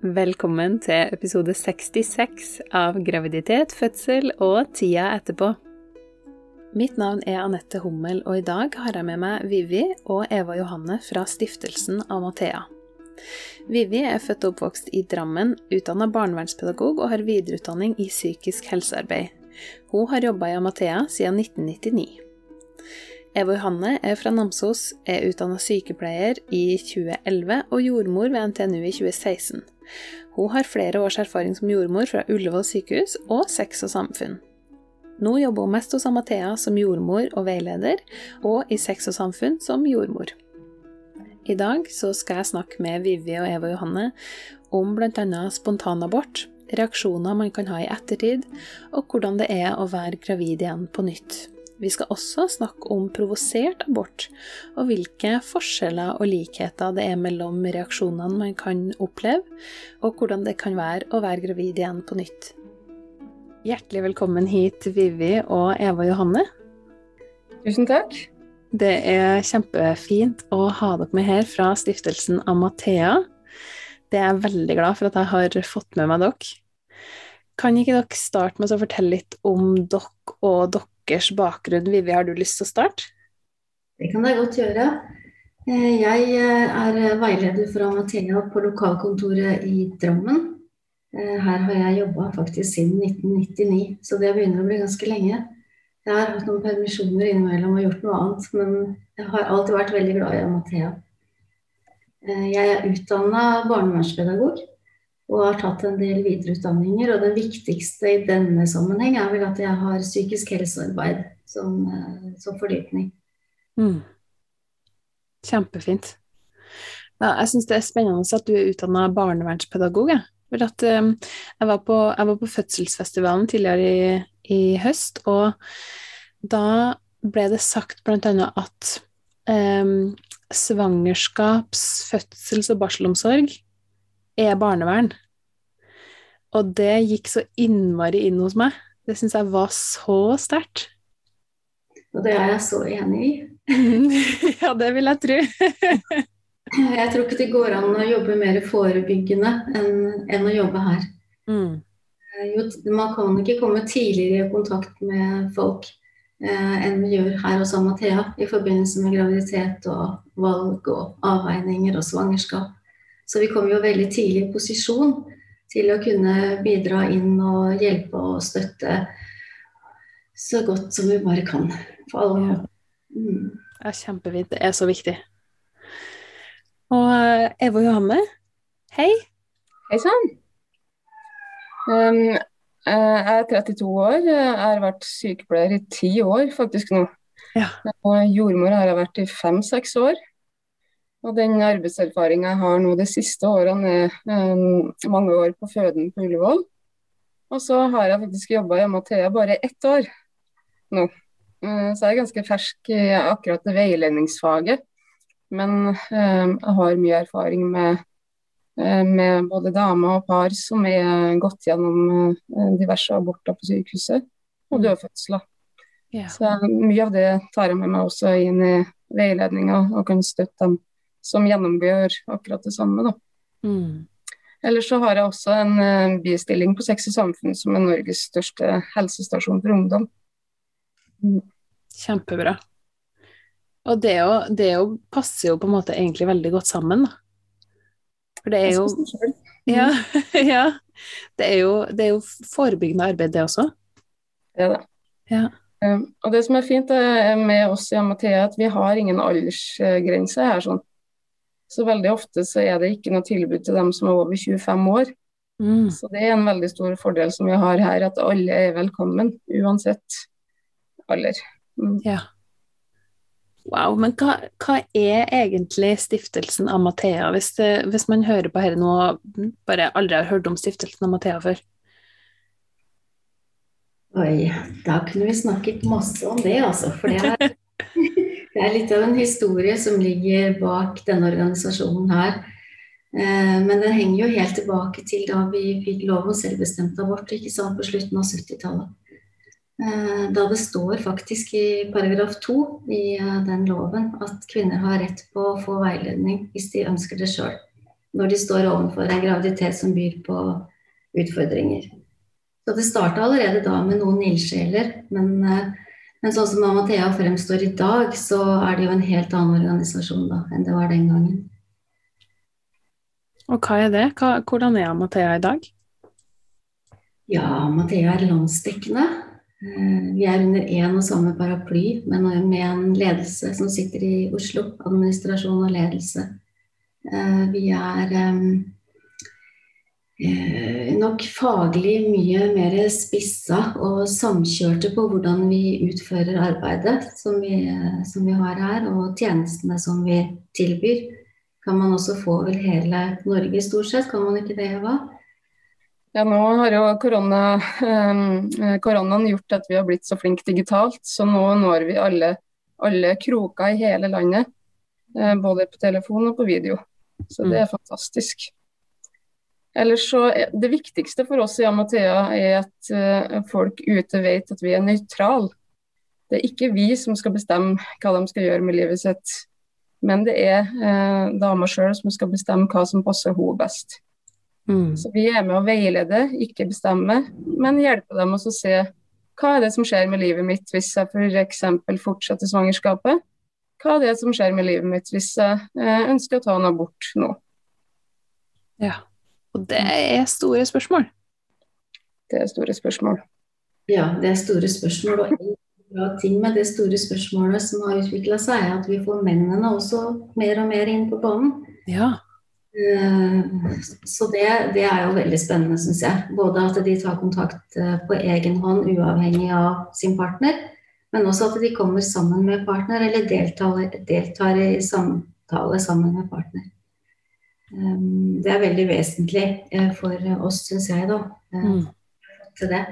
Velkommen til episode 66 av Graviditet, fødsel og tida etterpå. Mitt navn er Anette Hummel, og i dag har jeg med meg Vivi og Eva Johanne fra stiftelsen Amathea. Vivi er født og oppvokst i Drammen, utdanna barnevernspedagog og har videreutdanning i psykisk helsearbeid. Hun har jobba i Amathea siden 1999. Eva Johanne er fra Namsos, er utdanna sykepleier i 2011 og jordmor ved NTNU i 2016. Hun har flere års erfaring som jordmor fra Ullevål sykehus og Sex og samfunn. Nå jobber hun mest hos Amathea som jordmor og veileder, og i Sex og samfunn som jordmor. I dag skal jeg snakke med Vivi og Eva Johanne om bl.a. spontanabort, reaksjoner man kan ha i ettertid, og hvordan det er å være gravid igjen på nytt. Vi skal også snakke om provosert abort, og hvilke forskjeller og likheter det er mellom reaksjonene man kan oppleve, og hvordan det kan være å være gravid igjen på nytt. Hjertelig velkommen hit, Vivi og Eva Johanne. Tusen takk. Det er kjempefint å ha dere med her fra stiftelsen Amathea. Det er jeg veldig glad for at jeg har fått med meg dere. Kan ikke dere starte med å fortelle litt om dere og deres bakgrunn? Vivi, har du lyst til å starte? Det kan jeg godt gjøre. Eh, jeg eh, er veileder fra Mathea på lokalkontoret i Drammen. Eh, her har jeg jobba faktisk siden 1999, så det begynner å bli ganske lenge. Jeg har hatt noen permisjoner innimellom og gjort noe annet, men jeg har alltid vært veldig glad i Mathea. Jeg er utdanna barnevernspedagog og har tatt en del videreutdanninger. Og det viktigste i denne sammenheng er vel at jeg har psykisk helsearbeid som, eh, som fordypning. Mm. Kjempefint. Ja, jeg syns det er spennende at du er utdanna barnevernspedagog. For at, um, jeg, var på, jeg, var på, fødselsfestivalen tidligere i, i, høst, og da ble det sagt bl.a. at um, svangerskaps-, fødsels- og barselomsorg er barnevern. Og det gikk så innmari inn hos meg. Det syns jeg var så sterkt. Og det er jeg så enig i. ja, det vil jeg tro. jeg tror ikke det går an å jobbe mer forebyggende enn, enn å jobbe her. Mm. Jo, man kan ikke komme tidligere i kontakt med folk eh, enn vi gjør her hos Amathea i forbindelse med graviditet og valg og avveininger og svangerskap. Så vi kom jo veldig tidlig i posisjon til å kunne bidra inn og hjelpe og støtte så godt som vi bare kan. For alle måter. Mm. Ja, kjempefint. Det er så viktig. Og eh, Eva Johanne, hei. Hei sann. Um, jeg er 32 år. Jeg har vært sykepleier i ti år faktisk nå. Ja. Og jordmor har jeg vært i fem-seks år. Og den arbeidserfaringa jeg har nå de siste årene, er um, mange år på føden på Ullevål. Og så har jeg faktisk jobba i Amathea bare ett år nå. Uh, så jeg er ganske fersk i akkurat det veiledningsfaget. Men uh, jeg har mye erfaring med, uh, med både damer og par som er gått gjennom diverse aborter på sykehuset og dødfødsler. Yeah. Så mye av det tar jeg med meg også inn i veiledninga og kan støtte dem som gjennomgår akkurat det samme. Da. Mm. Ellers så har jeg også en uh, bistilling på Sex og Samfunn, som er Norges største helsestasjon for ungdom. Mm. Kjempebra. Og det, jo, det jo passer jo på en måte egentlig veldig godt sammen, da. For det er jo ja, ja. Det er jo, det er jo forebyggende arbeid, det også. Det er det. Ja. Um, og det som er fint med oss i Amathea, at vi har ingen aldersgrense her. sånn. Så veldig ofte så er det ikke noe tilbud til dem som er over 25 år. Mm. Så det er en veldig stor fordel som vi har her, at alle er velkommen uansett alder. Mm. Ja. Wow, men hva, hva, er egentlig stiftelsen Amathea, hvis, det, hvis man hører på dette nå og bare aldri har hørt om stiftelsen Amathea før? Oi, da kunne vi snakket masse om det, altså. For det er Det er litt av en historie som ligger bak denne organisasjonen her. Eh, men den henger jo helt tilbake til da vi fikk lov om selvbestemt abort ikke sant, på slutten av 70-tallet. Eh, da det står faktisk i paragraf 2 i eh, den loven at kvinner har rett på å få veiledning hvis de ønsker det sjøl. når de står overfor en graviditet som byr på utfordringer. Så det starta allerede da med noen ildsjeler, men, men sånn som Amathea fremstår i dag, så er det jo en helt annen organisasjon da enn det var den gangen. Og hva er det? Hva, hvordan er Amathea i dag? Ja, Amathea er landsdekkende. Eh, vi er under én og samme paraply, men med en ledelse som sitter i Oslo. Administrasjon og ledelse. Eh, vi er eh, nok faglig mye mer spissa og samkjørte på hvordan vi utfører arbeidet som vi, som vi har her, og tjenestene som vi tilbyr. Kan man også få vel hele Norge, stort sett? Kan man ikke det, Eva? Ja, nå har jo korona, eh, koronaen gjort at vi har blitt så flinke digitalt, så nå når vi alle, alle kroker i hele landet. Eh, både på telefon og på video. Så det er mm. fantastisk. Ellers så er Det viktigste for oss i Amathea er at uh, folk ute vet at vi er nøytrale. Det er ikke vi som skal bestemme hva de skal gjøre med livet sitt, men det er eh, dama sjøl som skal bestemme hva som passer henne best. Mm. Så vi er med å veilede, ikke bestemme, men hjelpe dem å se hva er det som skjer med livet mitt hvis jeg f.eks. For fortsetter svangerskapet. Hva er det som skjer med livet mitt hvis jeg eh, ønsker å ta en abort nå? Ja, og det er store spørsmål. Det er store spørsmål. Ja, det er store spørsmål. Og en bra ting med det store spørsmålet som har utvikla seg, er at vi får mennene også mer og mer inn på banen. Ja. Eh, så det, det, er jo veldig spennende, syns jeg. Både at de tar kontakt eh, på egen hånd, uavhengig av sin partner, men også at de kommer sammen med partner, eller deltar, deltar i samtale sammen med partner. Eh, det er veldig vesentlig for oss, syns jeg, da. Mm. Til det.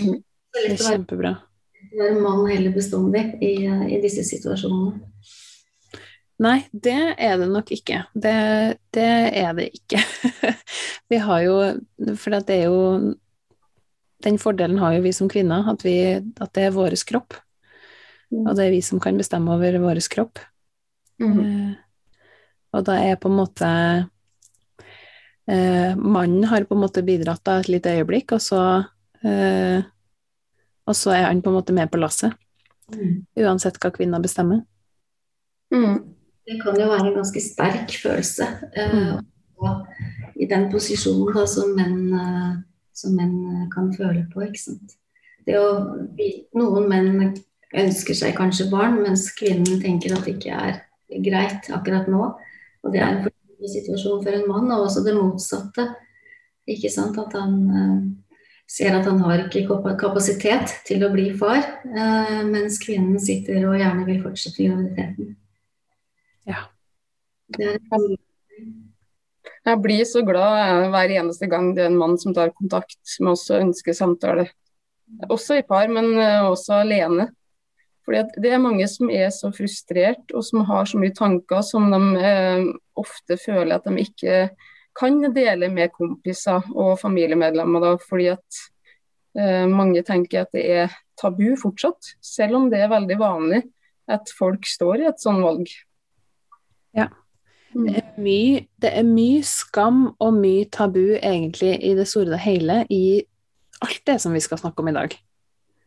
Mm. Det er kjempebra. Være mann heller bestandig i, i disse situasjonene. Nei, det er det nok ikke. Det, det er det ikke. vi har jo For det er jo Den fordelen har jo vi som kvinner, at, vi, at det er vår kropp. Mm. Og det er vi som kan bestemme over vår kropp. Mm. Eh, og da er på en måte eh, Mannen har på en måte bidratt da et lite øyeblikk, og så eh, Og så er han på en måte med på lasset. Mm. Uansett hva kvinner bestemmer. Mm. Det kan jo være en ganske sterk følelse. Eh, mm. I den posisjonen da, som, menn, eh, som menn eh, kan føle på. ikke sant? Det å, noen menn ønsker seg kanskje barn, mens kvinnen tenker at det ikke er greit akkurat nå. Og det er en situasjon for en mann, og også det motsatte. Ikke sant? At han eh, ser at han har ikke kapasitet til å bli far, eh, mens kvinnen sitter og gjerne vil fortsette graviditeten. Ja. Jeg blir så glad hver eneste gang det er en mann som tar kontakt med oss og ønsker samtale. Også i par, men eh, også alene. Fordi Det er mange som er så frustrert og som har så mye tanker som de eh, ofte føler at de ikke kan dele med kompiser og familiemedlemmer. Da, fordi at eh, mange tenker at det er tabu fortsatt, selv om det er veldig vanlig at folk står i et sånt valg. Ja. Mm. Det er, mye, det er mye skam og mye tabu egentlig i det store og hele i alt det som vi skal snakke om i dag.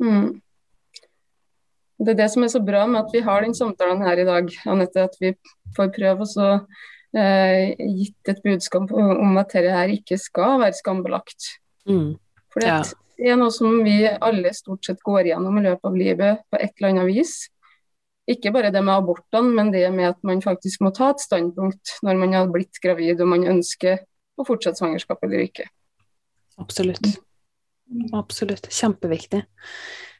Mm. Det er det som er så bra med at vi har den samtalen her i dag, Anette. At vi får prøve å eh, gitt et budskap om at dette her ikke skal være skambelagt. Mm. For ja. det er noe som vi alle stort sett går gjennom i løpet av livet på et eller annet vis. Ikke bare det med abortene, men det med at man faktisk må ta et standpunkt når man har blitt gravid og man ønsker å fortsette svangerskap eller ikke. Absolutt. Absolutt. Kjempeviktig.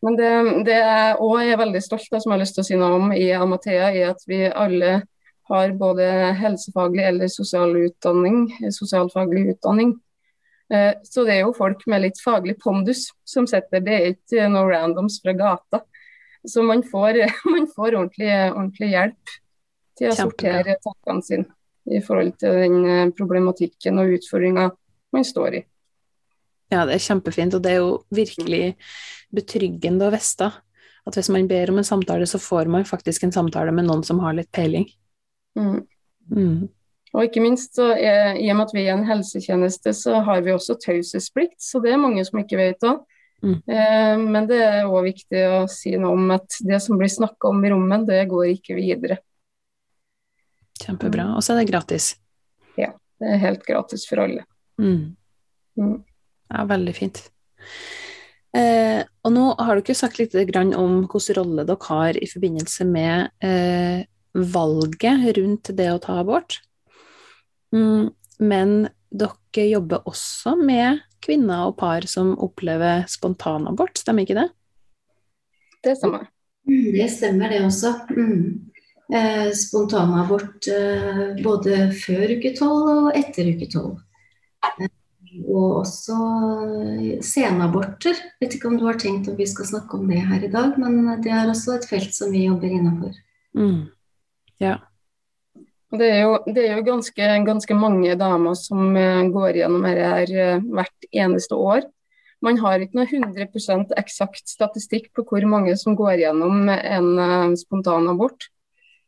Men det, det jeg òg er veldig stolt av, som jeg har lyst til å si noe om i Amathea, er at vi alle har både helsefaglig eller sosial utdanning, sosialfaglig utdanning. Eh, så det er jo folk med litt faglig pondus som setter det er ikke noe randoms fra gata. Så man får, man får ordentlig, ordentlig, hjelp til å sortere tankene sine i forhold til den eh, problematikken og utfordringa man står i. Ja, det er kjempefint, og det er jo virkelig betryggende å vite at hvis man ber om en samtale, så får man faktisk en samtale med noen som har litt peiling. Mm. Mm. Og ikke minst, så er, I og med at vi er en helsetjeneste, så har vi også taushetsplikt. Så det er mange som ikke vet òg. Mm. Eh, men det er òg viktig å si noe om at det som blir snakka om i rommet, det går ikke videre. Kjempebra. Og så er det gratis? Ja, det er helt gratis for alle. Mm. Mm. Ja, veldig fint. Eh, og nå har dere sagt litt om hvilken rolle dere har i forbindelse med eh, valget rundt det å ta abort. Mm, men dere jobber også med kvinner og par som opplever spontanabort, stemmer ikke det? Det stemmer. Mm, det stemmer, det også. Mm. Eh, spontanabort eh, både før uke tolv og etter uke tolv. Eh, og også eh, senaborter. Vet ikke om du har tenkt om vi skal snakke om det her i dag, men det er også et felt som vi jobber innafor. Mm. Ja. Det er jo, det er jo ganske, ganske, mange damer som uh, går gjennom dette her uh, hvert eneste år. Man har ikke noe 100% eksakt statistikk på hvor mange som går gjennom en spontan spontanabort.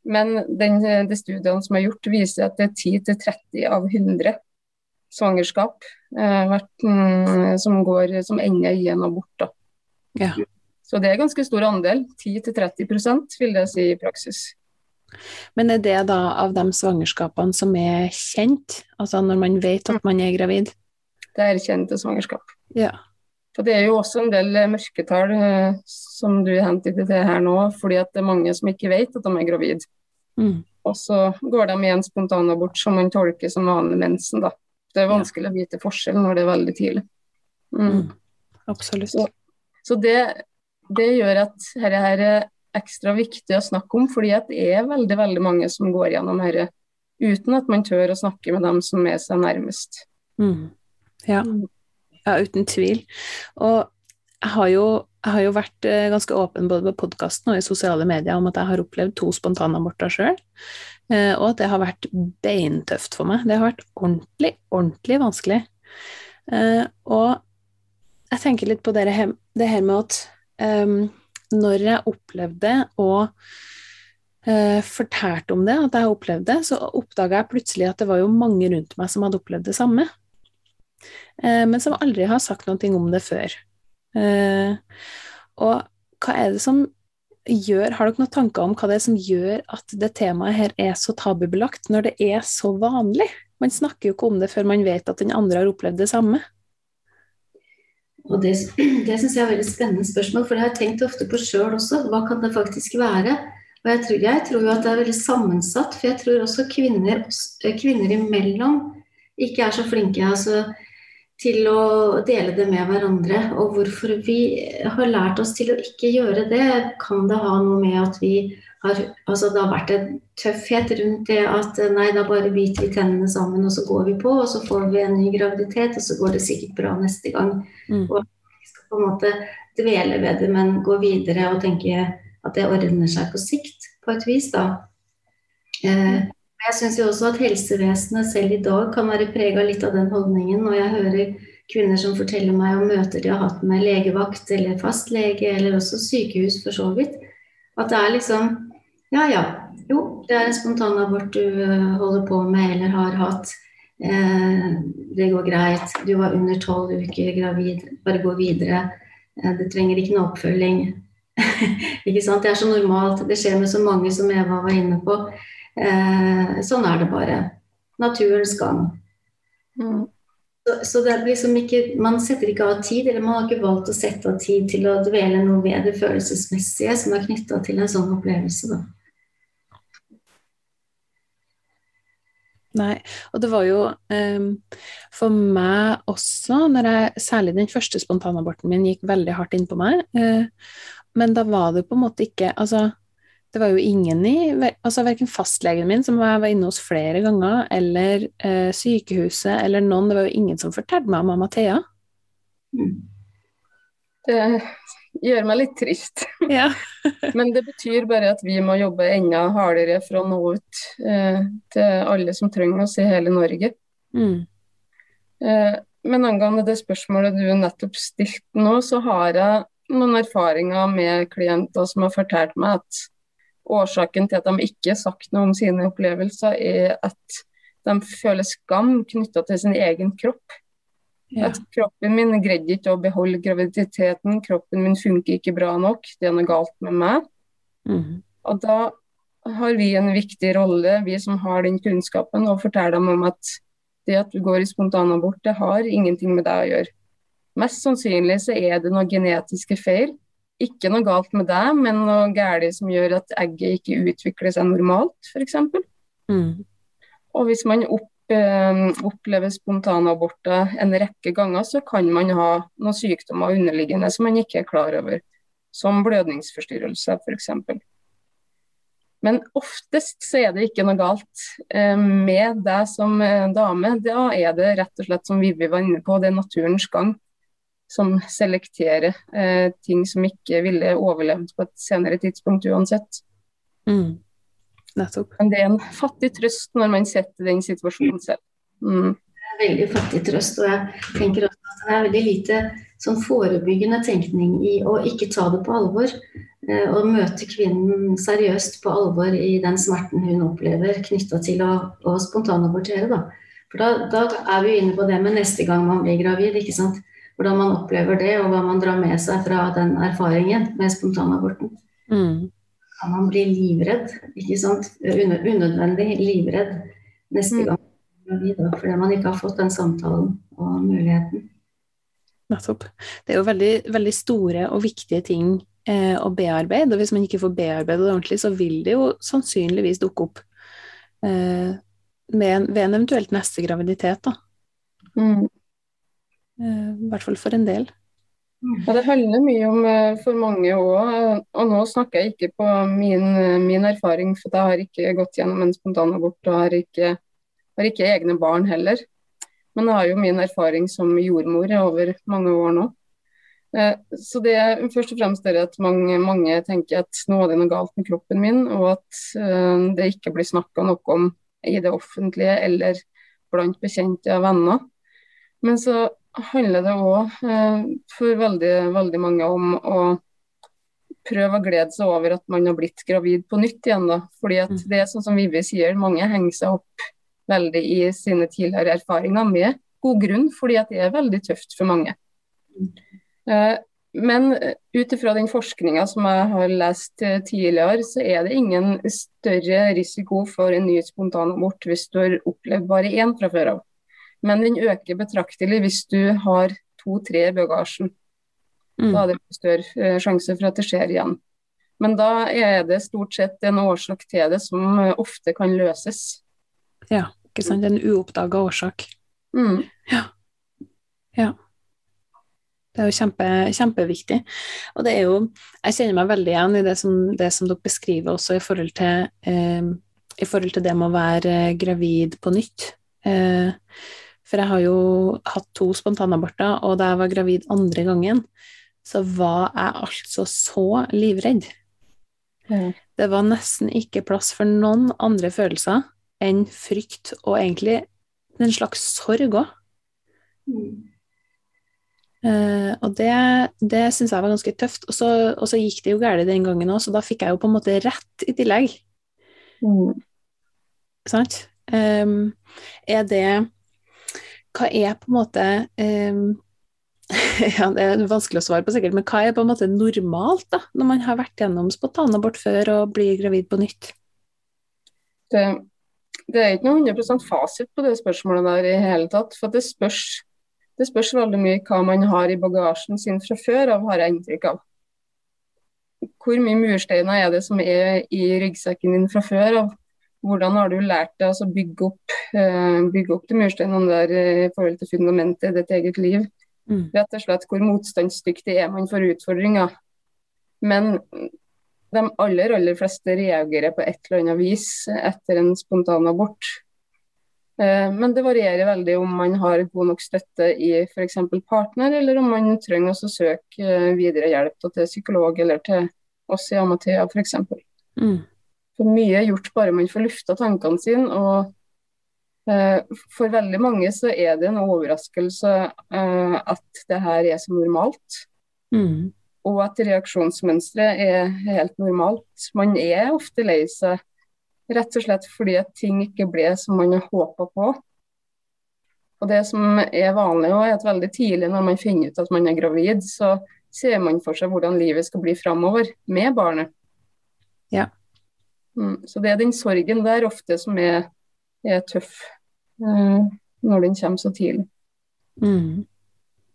Men den, de studiene som er gjort, viser at det er 10-30 av 100 svangerskap hvert, mm, som, går, som, ender i en abort. Ja. Så det er ganske stor andel. 10-30 vil jeg si i praksis. Men er det da av de svangerskapene som er kjent, altså når man vet at man er gravid? Det er kjente svangerskap. Ja. For Det er jo også en del mørketall eh, som du hentet til her nå, fordi at det er mange som ikke vet at de er gravid. Mm. Og så går de i en spontanabort som man tolker som vanlig mensen. da. Det er vanskelig ja. å vite forskjell når det er veldig tidlig. Mm. Mm. Absolutt. Så, så det, det, gjør at dette her ekstra viktig å snakke om, fordi det er veldig veldig mange som går gjennom dette uten at man tør å snakke med dem som er seg nærmest. Mm. Ja. Mm. ja. uten tvil. Og jeg har jo, jeg har jo vært eh, ganske åpen både på podkasten og i sosiale medier om at jeg har opplevd to spontanaborter sjøl, og at det har vært beintøft for meg. Det har vært ordentlig, ordentlig vanskelig. Eh, og jeg tenker litt på det her, det her med at um, når jeg opplevde og uh, fortalte om det, at jeg opplevde det, så oppdaga jeg plutselig at det var jo mange rundt meg som hadde opplevd det samme, Uh, men som aldri har sagt noe om det før. Uh, og hva er det som gjør Har dere noen tanker om hva det er som gjør at det temaet her er så tabubelagt, når det er så vanlig? Man snakker jo ikke om det før man vet at den andre har opplevd det samme. Og Det, det syns jeg er veldig spennende spørsmål, for det har jeg tenkt ofte på sjøl også. Hva kan det faktisk være? Og jeg tror, jeg tror, jo at det er veldig sammensatt, for jeg tror også kvinner, kvinner imellom ikke er så flinke altså, til å dele det med hverandre. Og hvorfor vi har lært oss til å ikke gjøre det, kan det ha noe med at vi har, altså det har vært en tøffhet rundt det at nei, da bare biter vi tennene sammen og så går vi på, og så får vi en ny graviditet, og så går det sikkert bra neste gang. Mm. Og vi skal på en måte dvele ved det, men gå videre og tenke at det ordner seg på sikt, på et vis, da. Eh, jeg syns jo også at helsevesenet selv i dag kan være prega litt av den holdningen. Når jeg hører kvinner som forteller meg om møter de har hatt med legevakt eller fastlege, eller også sykehus for så vidt, at det er liksom Ja, ja. Jo, det er en spontanabort du eh, holder på med eller har hatt. Eh, det går greit. Du var under tolv uker gravid. Bare gå videre. Eh, det trenger ikke noe oppfølging. ikke sant? Det er så normalt. Det skjer med så mange som Eva var inne på. Eh, sånn er det bare. Naturens gang. Mm. Så, så, det blir som ikke, Man setter ikke av tid, eller man har ikke valgt å sette av tid til å dvele noe ved det følelsesmessige som er knytta til en sånn opplevelse. da. Nei, og det var jo um, for meg også, når jeg, særlig den første spontanaborten min gikk veldig hardt inn på meg, uh, men da var det på en måte ikke Altså, det var jo ingen i altså Verken fastlegen min, som jeg var inne hos flere ganger, eller eh, sykehuset eller noen. Det var jo ingen som fortalte meg om mamma Thea. Mm. Det gjør meg litt trist. Ja. Men det betyr bare at vi må jobbe enda hardere for å nå ut eh, til alle som trenger oss i hele Norge. Mm. Eh, men angående det spørsmålet du nettopp stilte nå, så har jeg noen erfaringer med klienter som har fortalt meg at Årsaken til at de ikke har sagt noe om sine opplevelser, er at de føler skam knytta til sin egen kropp. Ja. At kroppen min greide ikke å beholde graviditeten, kroppen min funker ikke bra nok, det er noe galt med meg. Mm. Og da har vi en viktig rolle, vi som har den kunnskapen, å fortelle dem om at det at du går i spontanabort, det har ingenting med deg å gjøre. Mest sannsynlig så er det noen genetiske feil. Ikke noe galt med deg, men noe galt som gjør at egget ikke utvikler seg normalt, f.eks. Mm. Og hvis man opp Eh, opplever spontanaborter en rekke ganger, så kan man ha noen sykdommer underliggende som man ikke er klar over, som blødningsforstyrrelse f.eks. Men oftest så er det ikke noe galt eh, med deg som eh, dame. Da er det rett og slett som Vivi var inne på, det er naturens gang som selekterer eh, ting som ikke ville overlevd på et senere tidspunkt uansett. Mm. Nettopp. Men det er en fattig trøst når man setter den situasjonen selv. Mm. Veldig fattig trøst. Og jeg tenker også at det er veldig lite sånn forebyggende tenkning i å ikke ta det på alvor. Eh, og møte kvinnen seriøst på alvor i den smerten hun opplever knytta til å, å spontanabortere. Da. For da, da, er vi inne på det med neste gang man blir gravid. ikke sant? Hvordan man opplever det, og hva man drar med seg fra den erfaringen med spontanaborten. Mm kan man bli livredd. ikke sant? Unødvendig livredd neste mm. gang gravid, fordi man ikke har fått den samtalen og muligheten. Nettopp. Det er jo veldig, veldig store og viktige ting eh, å bearbeide, og hvis man ikke får bearbeidet det ordentlig, så vil det jo sannsynligvis dukke opp eh, en, ved en eventuelt neste graviditet, da. Mm. Eh, I hvert fall for en del. Ja, Det handler mye om eh, for mange òg, og nå snakker jeg ikke på min, min, erfaring, for jeg har ikke gått gjennom en spontanabort og har ikke, har ikke egne barn heller. Men jeg har jo min erfaring som jordmor over mange år nå. Eh, så det først og fremst er at mange, mange, tenker at nå er det noe galt med kroppen min, og at eh, det ikke blir snakka noe om i det offentlige eller blant bekjente og venner. Men så handler det òg eh, for veldig, veldig mange om å prøve å glede seg over at man har blitt gravid på nytt igjen. Da. Fordi at mm. det er sånn som Vivi sier, mange henger seg opp veldig i sine tidligere erfaringer med god grunn, fordi at det er veldig tøft for mange. Eh, men ut ifra den forskninga som jeg har lest eh, tidligere, så er det ingen større risiko for en ny spontanabort hvis du har opplevd bare én fra før av. Men den øker betraktelig hvis du har to-tre i bagasjen. Mm. Da er det større eh, sjanse for at det skjer igjen. Men da er det stort sett en årsak til det som eh, ofte kan løses. Ja, ikke sant. En uoppdaga årsak. Mm. Ja. ja. Det er jo kjempe, kjempeviktig. Og det er jo Jeg kjenner meg veldig igjen i det som, det som dere beskriver også i forhold til, eh, i forhold til det med å være gravid på nytt. Eh, for jeg har jo hatt to spontanaborter, og da jeg var gravid andre gangen, så var jeg altså så livredd. Mm. Det var nesten ikke plass for noen andre følelser enn frykt, og egentlig en slags sorg òg. Mm. Uh, og det, det syns jeg var ganske tøft. Og så, og så gikk det jo galt den gangen òg, så da fikk jeg jo på en måte rett i tillegg. Mm. Sant? Um, er det hva er på en måte um, ja, Det er vanskelig å svare på, sikkert, men hva er på en måte normalt da, når man har vært gjennom spontanabort før og blir gravid på nytt? Det, det er ikke noe 100% fasit på det spørsmålet der i hele tatt. For det spørs, det spørs veldig mye hva man har i bagasjen sin fra før av, har jeg inntrykk av. Hvor mye mursteiner er det som er i ryggsekken din fra før av? Hvordan har du lært deg å bygge opp, eh, bygge opp de mursteinene der eh, i forhold til fundamentet i ditt eget liv? Mm. Rett og slett hvor motstandsdyktig er man for utfordringer. Men de aller, aller fleste reagerer på et eller annet vis etter en spontan abort. men det varierer veldig om man har god nok støtte i f.eks. partner, eller om man trenger å søke videre hjelp til psykolog eller til oss i Amathea f.eks. Mm. For mye er gjort bare man får lufta tankene sine. og eh, For veldig mange så er det en overraskelse eh, at det her er så normalt. Mm. Og at reaksjonsmønsteret er helt normalt. Man er ofte lei seg Rett og slett fordi at ting ikke ble som man har håpa på. Og det som er vanlig også, er at veldig tidlig når man finner ut at man er gravid, så ser man for seg hvordan livet skal bli framover med barnet. Ja. Mm, så det er den sorgen der ofte som er, er tøff uh, når den kommer så tidlig. Mm.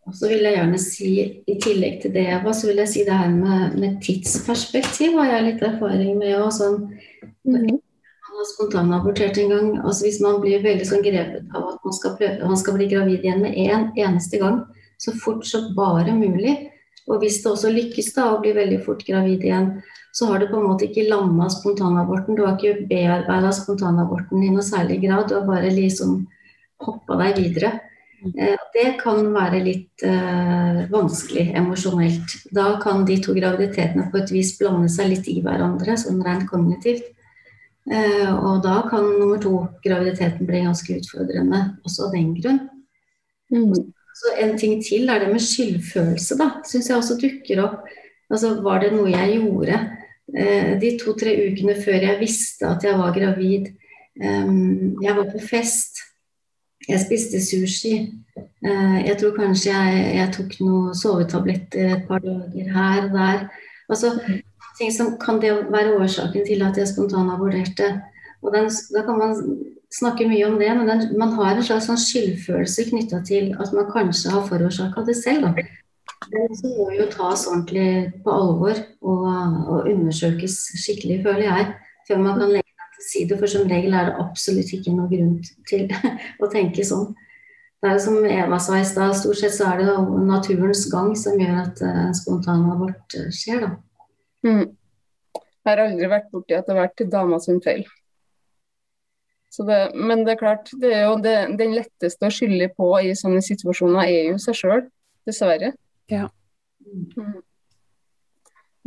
Og så vil jeg gjerne si, i tillegg til det, Eva, så vil jeg si det her med, med tidsperspektiv har jeg litt erfaring med. òg. sånn, mm. Man har spontanabortert en gang. altså Hvis man blir veldig sånn grepet av at man skal, prøve, man skal bli gravid igjen med én en, eneste gang, så fort som bare mulig. Og hvis det også lykkes da å bli veldig fort gravid igjen, så har du på en måte ikke lamma spontanaborten. Du har ikke bearbeida spontanaborten i noe særlig grad. Du har bare liksom hoppa deg videre. Eh, det kan være litt eh, vanskelig emosjonelt. Da kan de to graviditetene på et vis blande seg litt i hverandre, sånn rent kognitivt. Eh, og da kan nummer to-graviditeten bli ganske utfordrende også av den grunn. Mm. Så en ting til er det med skyldfølelse, da. Syns jeg også dukker opp. Altså, var det noe jeg gjorde eh, de to-tre ukene før jeg visste at jeg var gravid? Um, jeg var på fest jeg spiste sushi. Uh, jeg tror kanskje jeg, jeg tok noen sovetabletter et par dager her og der. Altså, ting som Kan det være årsaken til at jeg spontanaborderte. Og den, da kan man snakke mye om det, men den, man har en slags sånn skyldfølelse knytta til at man kanskje har forårsaka det selv. Da. Den må jo tas ordentlig på alvor og, og undersøkes skikkelig, føler jeg, før man kan legge det til side. for som regel er det absolutt ikke noe grunn til å tenke sånn. Det er som Eva sa i stad, stort sett så er det naturens gang som gjør at uh, spontanabort uh, skjer, da. Mm. Jeg har aldri vært borti at det har vært dama sin feil. Det, men det er klart, det er jo det, den letteste å skylde på i sånne situasjoner er jo seg sjøl, dessverre. Ja. Mm.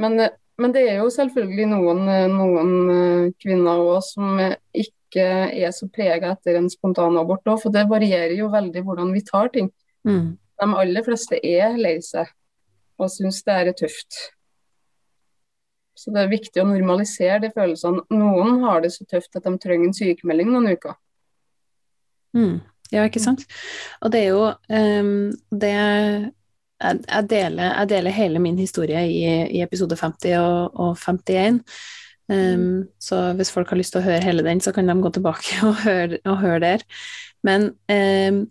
Men men det er jo selvfølgelig noen, noen eh, kvinner òg som ikke er så prega etter en spontanabort òg, for det varierer jo veldig hvordan vi tar ting. Mm. De aller fleste er lei seg og syns det er tøft. Så det er viktig å normalisere de følelsene. Noen har det så tøft at de trenger en sykemelding noen uker. Mm. Ja, ikke sant. Og det er jo um, det jeg, jeg, deler, jeg, deler, hele min historie i, i episode 50 og, og 51. Um, mm. Så hvis folk har lyst til å høre hele den, så kan de gå tilbake og høre, og høre der. Men um,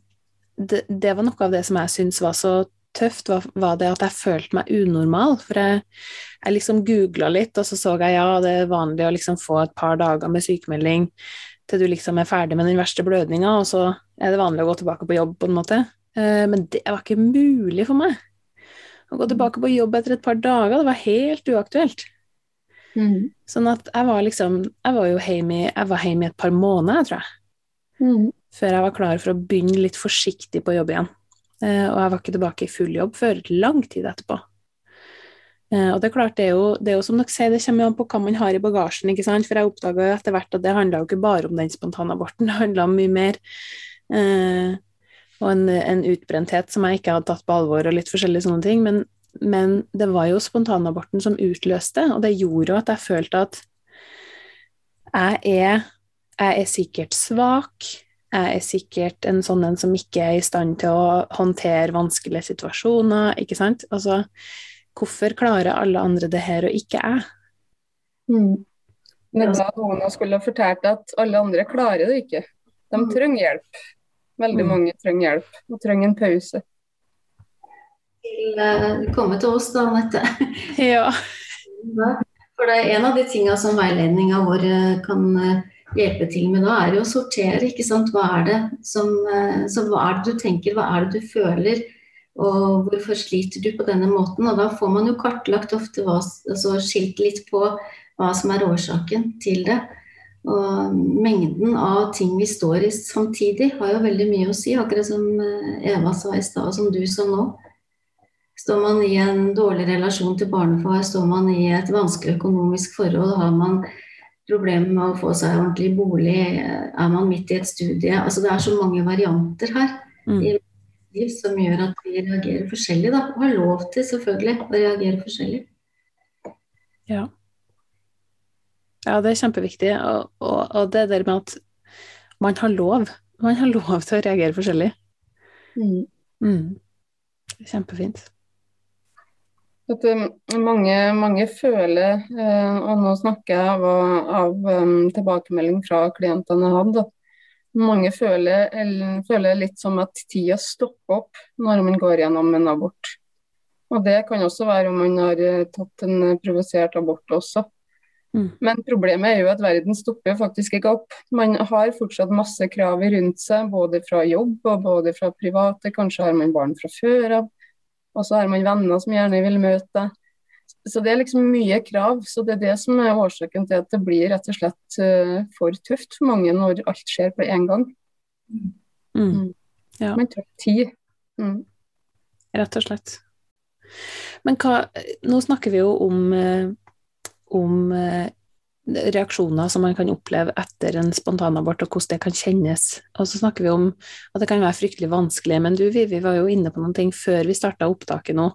det, det, var noe av det som jeg syns var så tøft, var, var, det at jeg følte meg unormal. For jeg, jeg liksom googla litt, og så så jeg ja, det er vanlig å liksom få et par dager med sykemelding til du liksom er ferdig med den verste blødninga, og så er det vanlig å gå tilbake på jobb, på en måte. Eh, men det var ikke mulig for meg å gå tilbake på jobb etter et par dager. Det var helt uaktuelt. Mm. Sånn at jeg var liksom Jeg var jo hjemme i, jeg var hjemme i et par måneder, tror jeg. Mm. Før jeg var klar for å begynne litt forsiktig på jobb igjen. Eh, og jeg var ikke tilbake i full jobb før lang tid etterpå. Eh, og det er klart, det er, jo, det er jo som dere sier, det kommer an på hva man har i bagasjen. ikke sant? For jeg oppdaga etter hvert at det handla jo ikke bare om den spontanaborten, det handla om mye mer. Eh, og en, en, utbrenthet som jeg ikke hadde tatt på alvor, og litt forskjellige sånne ting. Men, men, det var jo spontanaborten som utløste, og det gjorde jo at jeg følte at jeg er, jeg er sikkert svak. Jeg er sikkert en sånn en som ikke er i stand til å håndtere vanskelige situasjoner, ikke sant. Altså, hvorfor klarer alle andre det her, og ikke jeg? Mm. Men da noen skulle fortalt at alle andre klarer det ikke. De mm. trenger hjelp. Veldig mm. mange trenger hjelp og trenger en pause. Til uh, komme til oss da, Anette. ja. For det er en av de tingene som veiledninga vår eh, kan eh, hjelpe til med da, er jo å sortere. ikke sant? Hva er det som, så hva er det du tenker, hva er det du føler? Og hvorfor sliter du på denne måten? Og da får man jo kartlagt ofte hva, altså skilt litt på hva som er årsaken til det. Og mengden av ting vi står i samtidig, har jo veldig mye å si. Akkurat som eh, Eva sa i stad, og som du sa nå. Står man i en dårlig relasjon til barnefar, står man i et vanskelig økonomisk forhold, har man problemer med å få seg ordentlig bolig, er man midt i et studie altså Det er så mange varianter her mm. som gjør at vi reagerer forskjellig. Da. Og har lov til selvfølgelig å reagere forskjellig. Ja. Ja, det er kjempeviktig. Og, og, og det der med at man har lov. Man har lov til å reagere forskjellig. Mm. Mm. Kjempefint. At um, mange, mange føler, eh, og nå snakker jeg av, av um, tilbakemelding fra klientene jeg hadde, mange føler, eller, føler litt som at tida stopper opp når man går gjennom en abort. Og Det kan også være om man har eh, tatt en provosert abort også. Mm. Men problemet er jo at verden stopper faktisk ikke opp. Man har fortsatt masse krav rundt seg, både fra jobb og både fra private. Kanskje har man barn fra før av. Og så har man venner som gjerne vil møte deg. Så det er liksom mye krav. Så det er det som er årsaken til at det blir rett og slett uh, for tøft for mange når alt skjer på en gang. Mm. Ja. Man tid. Mm. Rett og slett. Men hva Nå snakker vi jo om, eh, om eh, reaksjoner som man kan oppleve etter en spontanabort, og hvordan det kan kjennes. Og så snakker vi om at det kan være fryktelig vanskelig, men du Vivi var jo inne på noen ting før vi starta opptaket nå,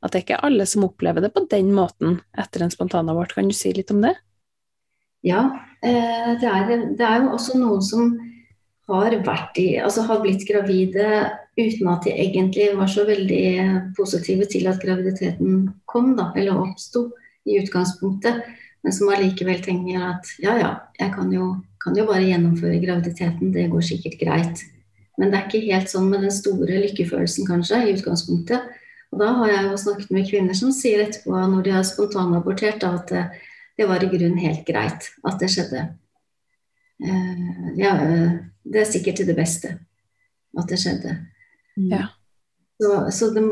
at det er ikke alle som opplever det på den måten etter en spontanabort. Kan du si litt om det? Ja, eh, det er, det er jo også noen som har, i, altså har blitt gravide uten at de egentlig var så veldig positive til at graviditeten kom, da, eller oppsto i utgangspunktet men som allikevel tenker at ja ja, jeg kan jo, kan jo bare gjennomføre graviditeten, det går sikkert greit. Men det er ikke helt sånn med den store lykkefølelsen, kanskje, i utgangspunktet. Og da har jeg jo snakket med kvinner som sier etterpå, når de har spontanabortert, at det, det var i grunnen helt greit at det skjedde. Uh, ja, det er sikkert til det beste at det skjedde. Ja. Så, så det,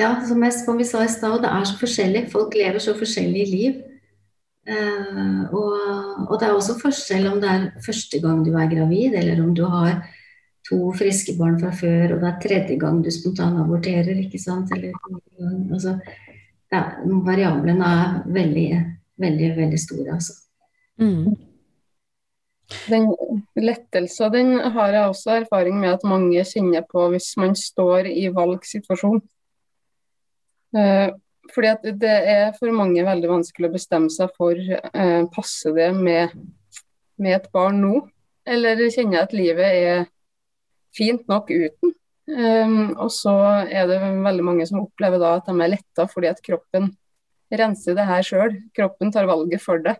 ja, som, jeg, som vi sa i stad, det er så forskjellig. Folk lever så forskjellige liv. Uh, og, og, det er også forskjell om det er første gang du er gravid, eller om du har to friske barn fra før, og det er tredje gang du spontanaborterer, ikke sant. Eller, altså, ja, variablene er veldig, veldig, veldig store, altså. Mm. Den lettelsen den har jeg også erfaring med at mange kjenner på hvis man står i valgsituasjon. Uh, fordi det er for mange veldig vanskelig å bestemme seg for eh, passer det med, med, et barn nå, eller kjenner jeg at livet er fint nok uten. Um, og så er det veldig mange som opplever da at de er letta fordi at kroppen renser det her sjøl. Kroppen tar valget for det.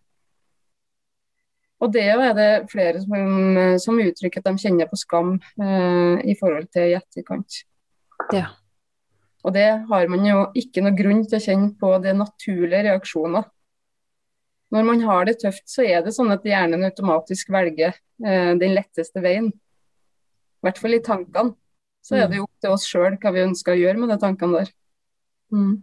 Og det er det flere som, som uttrykker at de kjenner på skam uh, i forhold til i etterkant. Ja. Og det har man jo ikke noe grunn til å kjenne på det naturlige reaksjoner. Når man har det tøft, så er det sånn at hjernen automatisk velger eh, den letteste veien. I hvert fall i tankene. Så er det jo opp til oss sjøl hva vi ønsker å gjøre med de tankene der. Mm.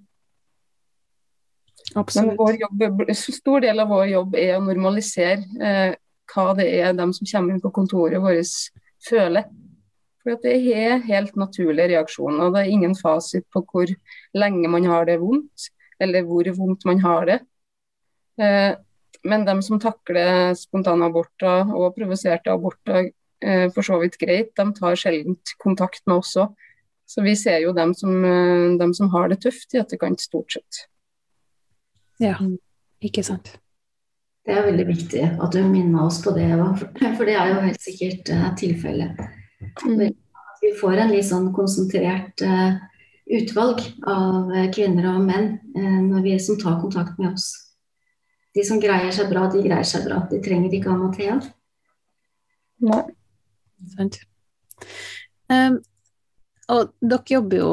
Men vår jobb, stor del av vår jobb er å normalisere eh, hva det er de som kommer inn på kontoret vårt føler. For det er helt naturlige reaksjoner. Det er ingen fasit på hvor lenge man har det vondt, eller hvor vondt man har det. Eh, men de som takler spontanaborter og provoserte aborter eh, for så vidt greit, de tar sjelden kontakt med oss òg. Så vi ser jo dem som, eh, dem som har det tøft i etterkant, stort sett. Ja, ikke sant. Det er veldig viktig at du minner oss på det, Eva. For det er jo helt sikkert tilfellet. Mm. Vi får en litt sånn konsentrert uh, utvalg av uh, kvinner og menn uh, vi, som tar kontakt med oss. De som greier seg bra, de greier seg bra. De trenger ikke Amathea. Nei. Sant. Um, og dere jobber jo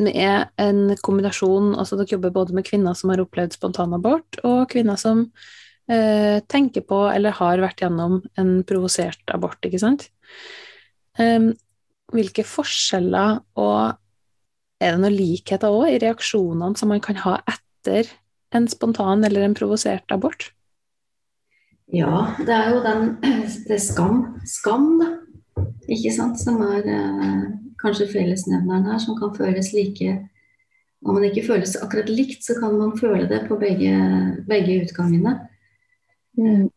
med en kombinasjon altså Dere jobber både med kvinner som har opplevd spontanabort, og kvinner som tenker på eller har vært gjennom en provosert abort, ikke sant. Um, hvilke forskjeller og er det noen likheter òg i reaksjonene som man kan ha etter en spontan eller en provosert abort? Ja, det er jo den det skam, skam, da. Ikke sant, som er eh, kanskje fellesnevneren her, som kan føles like Om man ikke føles akkurat likt, så kan man føle det på begge, begge utgangene. Mm.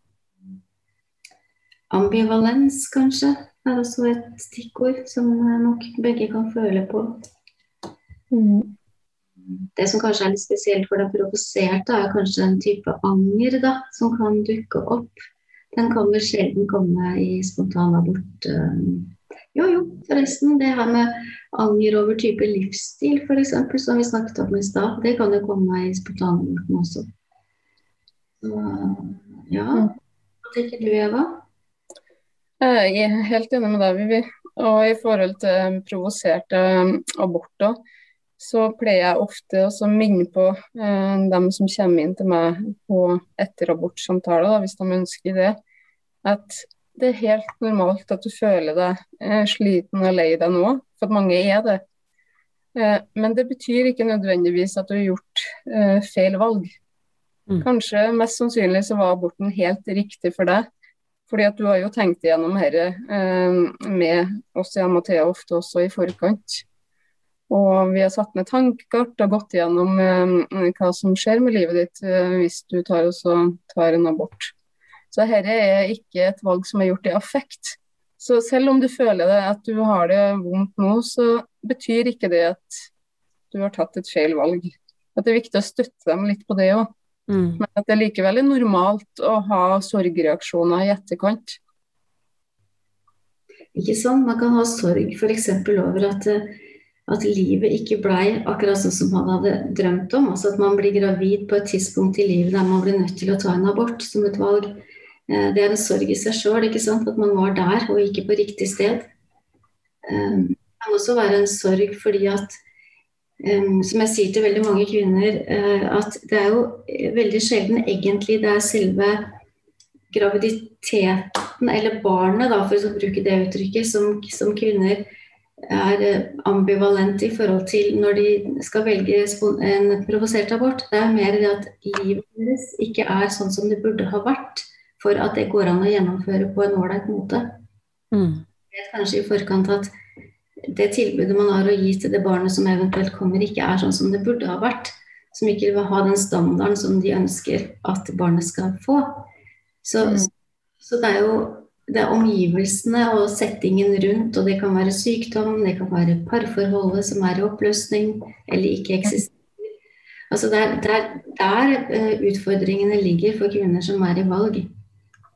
Ambivalens, kanskje er også et stikkord som nok begge kan føle på. Mm. det som kanskje er litt spesielt for den provoserte, er kanskje en type anger da, som kan dukke opp. Den kan vel sjelden komme i spontan abort. Jo, jo, forresten. Det her med anger over type livsstil, f.eks., som vi snakket om i stad, det kan jo komme i spontanaborten også. Så ja. Mm. Hva tenker du, Eva? Jeg er helt enig med deg, Vivi. Og i forhold til provoserte aborter, så pleier jeg ofte å minne på eh, dem som kommer inn til meg på etterabortsamtaler, hvis de ønsker det, at det er helt normalt at du føler deg eh, sliten og lei deg nå, for at mange er det. Eh, men det betyr ikke nødvendigvis at du har gjort eh, feil valg. Mm. Kanskje mest sannsynlig så var aborten helt riktig for deg. Fordi at du har jo tenkt igjennom dette eh, med oss i Amathea ofte også i forkant. Og vi har satt ned tankekart og gått igjennom eh, hva som skjer med livet ditt eh, hvis du tar, tar, en abort. Så dette er ikke et valg som er gjort i affekt. Så selv om du føler det, at du har det vondt nå, så betyr ikke det at du har tatt et feil valg. At Det er viktig å støtte dem litt på det òg. Mm. Men at det likevel er normalt å ha sorgreaksjoner i etterkant. Ikke sant. Man kan ha sorg f.eks. over at at livet ikke blei akkurat sånn som man hadde drømt om. Altså at man blir gravid på et tidspunkt i livet der man blir nødt til å ta en abort som et valg. Eh, det er en sorg i seg sjøl, at man var der og ikke på riktig sted. Eh, det kan også være en sorg fordi at som jeg sier til veldig mange kvinner, at det er jo veldig sjelden egentlig det er selve graviditeten eller barnet, da, for å bruke det uttrykket, som, som kvinner er eh, ambivalent i forhold til når de skal velge en provosert abort. Det er mer det at livet deres ikke er sånn som det burde ha vært for at det går an å gjennomføre på en ålreit måte. Mm. vet kanskje i forkant at det tilbudet man har å gi til det barnet som eventuelt kommer, ikke er sånn som det burde ha vært. Som ikke vil ha den standarden som de ønsker at barnet skal få. Så, mm. så det er jo det er omgivelsene og settingen rundt, og det kan være sykdom, det kan være parforholdet som er i oppløsning eller ikke eksisterer. Altså det er der, der uh, utfordringene ligger for kvinner som er i valg.